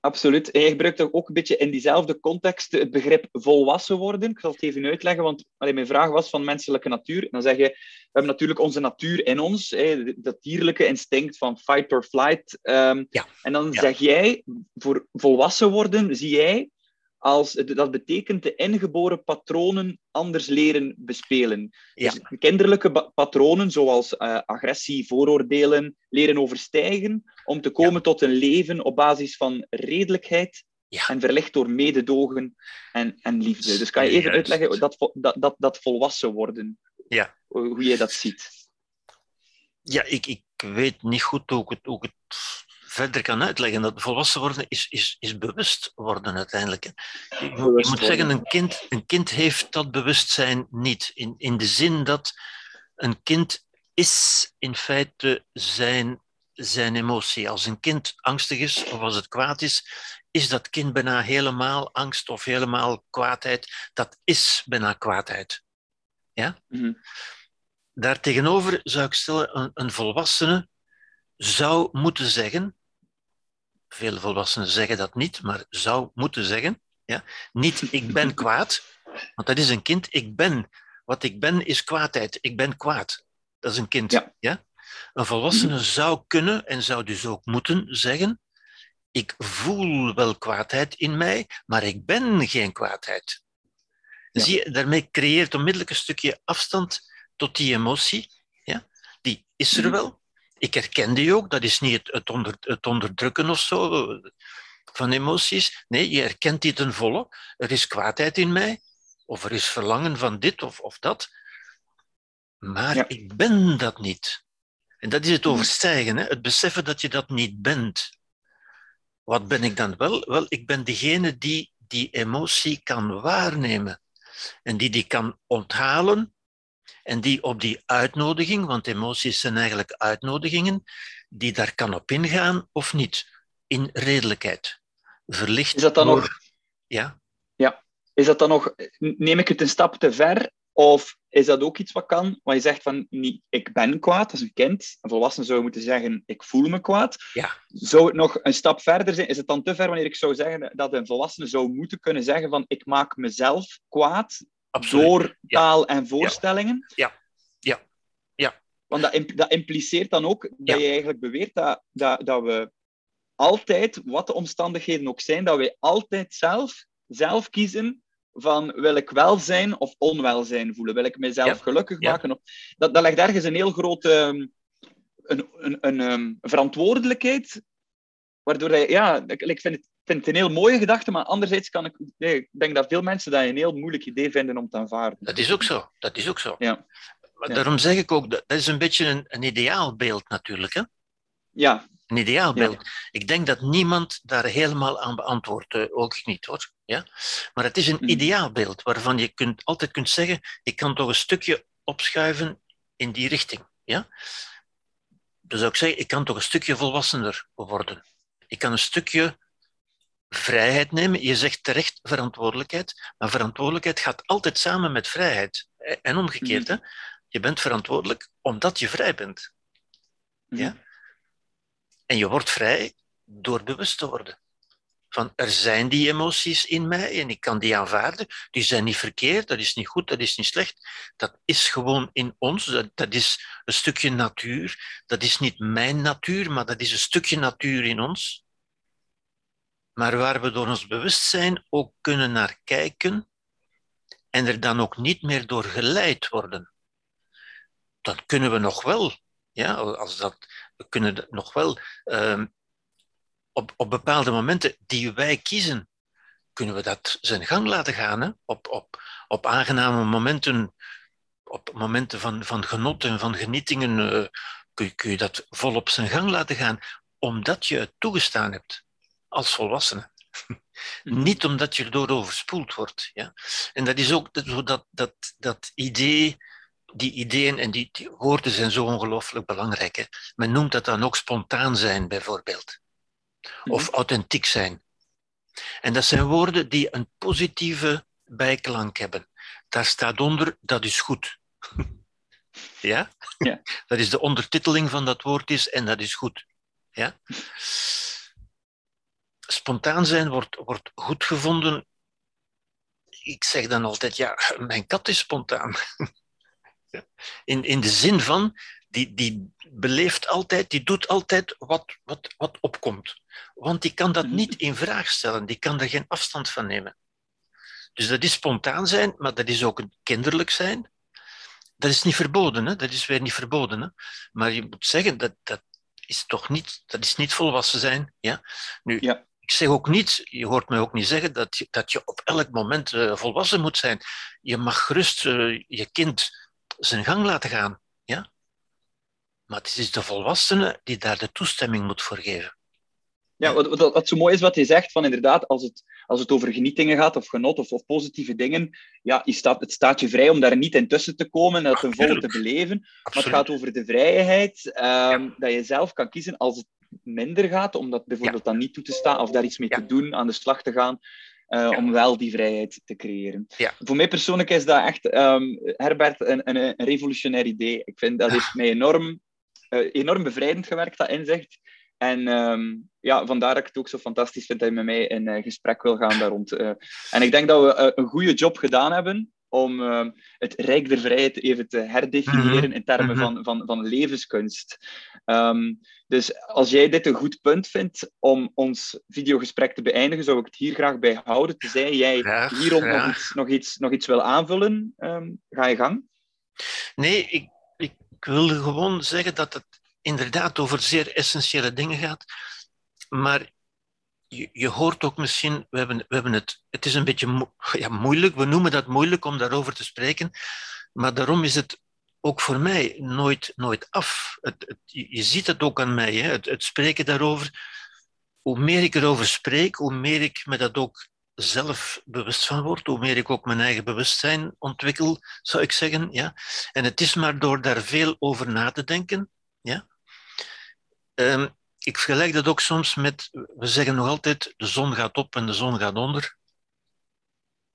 absoluut. En jij gebruikt ook een beetje in diezelfde context het begrip volwassen worden. Ik zal het even uitleggen, want allee, mijn vraag was van menselijke natuur. En dan zeg je, we hebben natuurlijk onze natuur in ons, hè, dat dierlijke instinct van fight or flight. Um, ja. En dan zeg jij, voor volwassen worden zie jij als, dat betekent de ingeboren patronen anders leren bespelen. Ja. Dus kinderlijke patronen, zoals uh, agressie, vooroordelen, leren overstijgen om te komen tot een leven op basis van redelijkheid ja. en verlicht door mededogen en, en liefde. Dus kan je even uitleggen dat, dat, dat, dat volwassen worden, ja. hoe jij dat ziet? Ja, ik, ik weet niet goed hoe ik het, hoe ik het verder kan uitleggen. Dat volwassen worden is, is, is bewust worden uiteindelijk. Je, je moet zeggen, een kind, een kind heeft dat bewustzijn niet. In, in de zin dat een kind is in feite zijn, zijn emotie. Als een kind angstig is of als het kwaad is, is dat kind bijna helemaal angst of helemaal kwaadheid. Dat is bijna kwaadheid. Ja? Mm Daartegenover zou ik stellen, een, een volwassene zou moeten zeggen, veel volwassenen zeggen dat niet, maar zou moeten zeggen. Ja? Niet ik ben kwaad, want dat is een kind. Ik ben. Wat ik ben is kwaadheid. Ik ben kwaad. Dat is een kind. Ja. Een volwassene zou kunnen en zou dus ook moeten zeggen: Ik voel wel kwaadheid in mij, maar ik ben geen kwaadheid. Zie je, daarmee creëert onmiddellijk een stukje afstand tot die emotie. Ja? Die is er mhm. wel, ik herken die ook, dat is niet het, het, onder, het onderdrukken of zo van emoties. Nee, je herkent die ten volle. Er is kwaadheid in mij, of er is verlangen van dit of, of dat. Maar ik ben dat niet. En dat is het overstijgen, hè? het beseffen dat je dat niet bent. Wat ben ik dan wel? Wel, ik ben degene die die emotie kan waarnemen en die die kan onthalen en die op die uitnodiging, want emoties zijn eigenlijk uitnodigingen, die daar kan op ingaan of niet, in redelijkheid. Verlicht is dat dan nog... Ja? Ja. Is dat dan nog... Neem ik het een stap te ver? Of is dat ook iets wat kan? Waar je zegt van, niet, ik ben kwaad, als een kind. Een volwassene zou moeten zeggen, ik voel me kwaad. Ja. Zou het nog een stap verder zijn? Is het dan te ver wanneer ik zou zeggen dat een volwassene zou moeten kunnen zeggen van, ik maak mezelf kwaad door taal en voorstellingen. Ja, ja, ja. Want dat, dat impliceert dan ook dat je eigenlijk beweert dat, dat, dat we altijd, wat de omstandigheden ook zijn, dat wij altijd zelf, zelf kiezen van wil ik welzijn of onwelzijn voelen? Wil ik mezelf gelukkig maken? Of, dat, dat legt ergens een heel grote een, een, een, een verantwoordelijkheid, waardoor ja, ik, ik vind het vind het een heel mooie gedachte, maar anderzijds kan ik, nee, ik denk dat veel mensen dat een heel moeilijk idee vinden om te aanvaarden. Dat is ook zo. Dat is ook zo. Ja. Maar daarom zeg ik ook, dat, is een beetje een, een ideaalbeeld natuurlijk. Hè? Ja. Een ideaalbeeld. Ja. Ik denk dat niemand daar helemaal aan beantwoordt, uh, ook niet hoor. Ja? Maar het is een mm. ideaalbeeld waarvan je kunt, altijd kunt zeggen, ik kan toch een stukje opschuiven in die richting. Ja? Dus zou ik zeggen, ik kan toch een stukje volwassener worden. Ik kan een stukje vrijheid nemen. Je zegt terecht verantwoordelijkheid, maar verantwoordelijkheid gaat altijd samen met vrijheid. En omgekeerd, mm. hè? je bent verantwoordelijk omdat je vrij bent. Mm. Ja? En je wordt vrij door bewust te worden. van er zijn die emoties in mij en ik kan die aanvaarden. Die zijn niet verkeerd, dat is niet goed, dat is niet slecht. Dat is gewoon in ons, dat, dat is een stukje natuur. Dat is niet mijn natuur, maar dat is een stukje natuur in ons. Maar waar we door ons bewustzijn ook kunnen naar kijken en er dan ook niet meer door geleid worden. Dan kunnen we nog wel, ja, als dat, we kunnen nog wel uh, op, op bepaalde momenten die wij kiezen, kunnen we dat zijn gang laten gaan. Op, op, op aangename momenten, op momenten van, van genot en van genietingen, uh, kun, kun je dat volop zijn gang laten gaan, omdat je het toegestaan hebt als volwassene. Mhm. Niet omdat je erdoor overspoeld wordt. Ja? En dat is ook dat, dat, dat, dat idee, die ideeën en die, die woorden zijn zo ongelooflijk belangrijk. Hè? Men noemt dat dan ook spontaan zijn, bijvoorbeeld of mhm. authentiek zijn. En dat zijn woorden die een positieve bijklank hebben. Daar staat onder, dat is goed. ja? ja? Dat is de ondertiteling van dat woord is en dat is goed. Ja? Spontaan zijn wordt, wordt goed gevonden. Ik zeg dan altijd, ja, mijn kat is spontaan. in, in de zin van, die, die beleeft altijd, die doet altijd wat, wat, wat opkomt. Want die kan dat niet in vraag stellen, die kan er geen afstand van nemen. Dus dat is spontaan zijn, maar dat is ook een kinderlijk zijn. Dat is niet verboden, hè? dat is weer niet verboden. Hè? Maar je moet zeggen, dat, dat is toch niet, dat is niet volwassen zijn. Ja? Nu, ja. Ik zeg ook niet, je hoort mij ook niet zeggen dat je, dat je op elk moment uh, volwassen moet zijn. Je mag gerust uh, je kind zijn gang laten gaan. Ja? Maar het is de volwassene die daar de toestemming moet voor geven. Ja, wat, wat, wat, zo mooi is wat je zegt, van inderdaad, als het, als het over genietingen gaat, of genot, of, of positieve dingen, ja, je staat, het staat je vrij om daar niet in tussen te komen en dat ten volle te beleven. Maar het gaat over de vrijheid, um, dat je zelf kan kiezen als het minder gaat, om dat bijvoorbeeld dan niet toe te staan, of daar iets mee te doen, aan de slag te gaan. Uh, om wel die vrijheid te creëren. Voor mij persoonlijk is dat echt, um, Herbert, een, een, een, revolutionair idee. Ik vind dat heeft mij enorm, uh, enorm bevrijdend gewerkt, dat inzicht. En um, ja, vandaar dat ik het ook zo fantastisch vind dat je met mij in uh, gesprek wil gaan daar rond. En ik denk dat we een goede job gedaan hebben om het Rijk der Vrijheid even te herdefiniëren mhm. in termen mhm. van, van, van levenskunst. Um, dus als jij dit een goed punt vindt om ons videogesprek te beëindigen, zou ik het hier graag bij houden. Tenzij jij hierom nog iets, nog, iets, nog iets wil aanvullen, um, ga je gang. Nee, ik, ik wilde gewoon zeggen dat het inderdaad over zeer essentiële dingen gaat. Maar je, je hoort ook misschien, we hebben, we hebben het, het is een beetje ja, moeilijk, we noemen dat moeilijk om daarover te spreken, maar daarom is het ook voor mij nooit, nooit af. Het, je ziet het ook aan mij, hè? Het, spreken daarover. Hoe meer ik erover spreek, hoe meer ik me dat ook zelf bewust van word, hoe meer ik ook mijn eigen bewustzijn ontwikkel, zou ik zeggen. Ja? En het is maar door daar veel over na te denken, ja? Um, ik vergelijk dat ook soms met, we zeggen nog altijd, de zon gaat op en de zon gaat onder.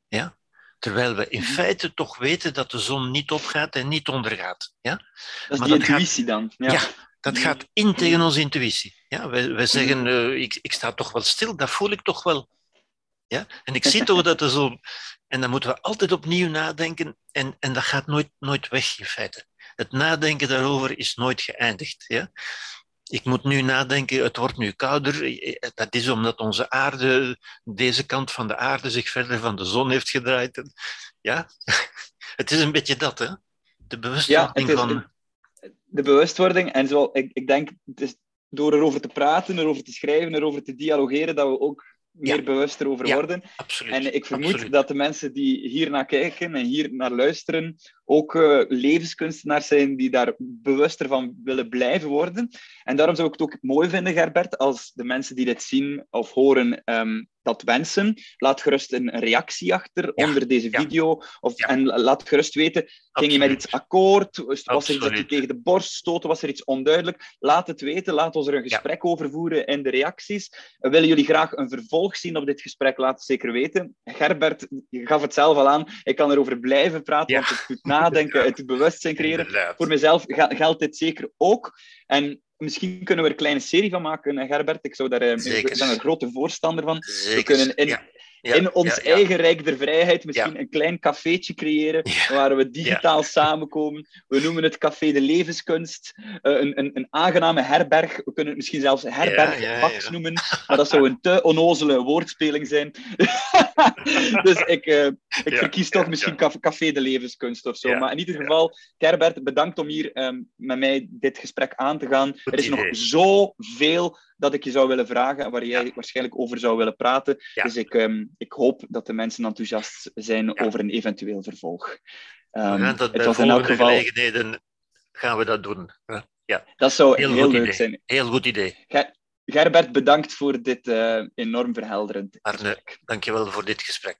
Ja? Terwijl we in mhm. feite toch weten dat de zon niet opgaat en niet ondergaat. Ja? Dat is maar die intuïtie dan. Ja. ja. dat mhm. gaat in tegen onze intuïtie. Ja, wij, wij zeggen, uh, ik, ik sta toch wel stil, dat voel ik toch wel. Ja? En ik zie toch dat de zon... En dan moeten we altijd opnieuw nadenken en, en dat gaat nooit, nooit weg in feite. Het nadenken daarover is nooit geëindigd. Ja? Ik moet nu nadenken, het wordt nu kouder. Dat is omdat onze aarde, deze kant van de aarde, zich verder van de zon heeft gedraaid. Ja, het is een beetje dat, hè? De bewustwording ja, van. De bewustwording, en zo, ik, ik denk, het is door erover te praten, erover te schrijven, erover te dialogeren, dat we ook meer bewust erover worden. Absoluut. En ik vermoed dat de mensen die hier naar kijken en hier naar luisteren ook uh, levenskunstenaars zijn die daar bewuster van willen blijven worden. En daarom zou ik het ook mooi vinden, Gerbert, als de mensen die dit zien of horen ehm, dat wensen, laat gerust een reactie achter onder deze video. Of, En laat gerust weten, ging je met iets akkoord? Was er iets dat je tegen de borst stoten? Was er iets onduidelijk? Laat het weten, laat ons er een gesprek over voeren in de reacties. Willen jullie graag een vervolg zien op dit gesprek? Laat het zeker weten. Gerbert, je gaf het zelf al aan, ik kan erover blijven praten, want het doet nadenken, het bewustzijn creëren. Voor mezelf geldt dit zeker ook. En misschien kunnen we er een kleine serie van maken, Gerbert. Ik zou daar, ik ben een grote voorstander van. Zeker. We kunnen in, in ons eigen Rijk der Vrijheid misschien een klein cafeetje creëren waar we digitaal samenkomen. We noemen het Café de Levenskunst. Uh, een, een, een, aangename herberg. We kunnen het misschien zelfs herberg noemen. Maar dat zou een te onnozele woordspeling zijn. dus ik, uh, ik verkies toch misschien Café de Levenskunst of zo. Maar in ieder geval, Kerbert, bedankt om hier um, met mij dit gesprek aan te gaan. er is nog zoveel dat ik je zou willen vragen, waar jij waarschijnlijk over zou willen praten. Dus ik, um, ik hoop dat de mensen enthousiast zijn over een eventueel vervolg. Um, we dat bij volgende geval... gelegenheden gaan we dat doen. Ja. Dat zou heel, heel leuk idee. zijn. Heel goed idee. Gerbert, bedankt voor dit uh, enorm verhelderend Arne, dankjewel voor dit gesprek.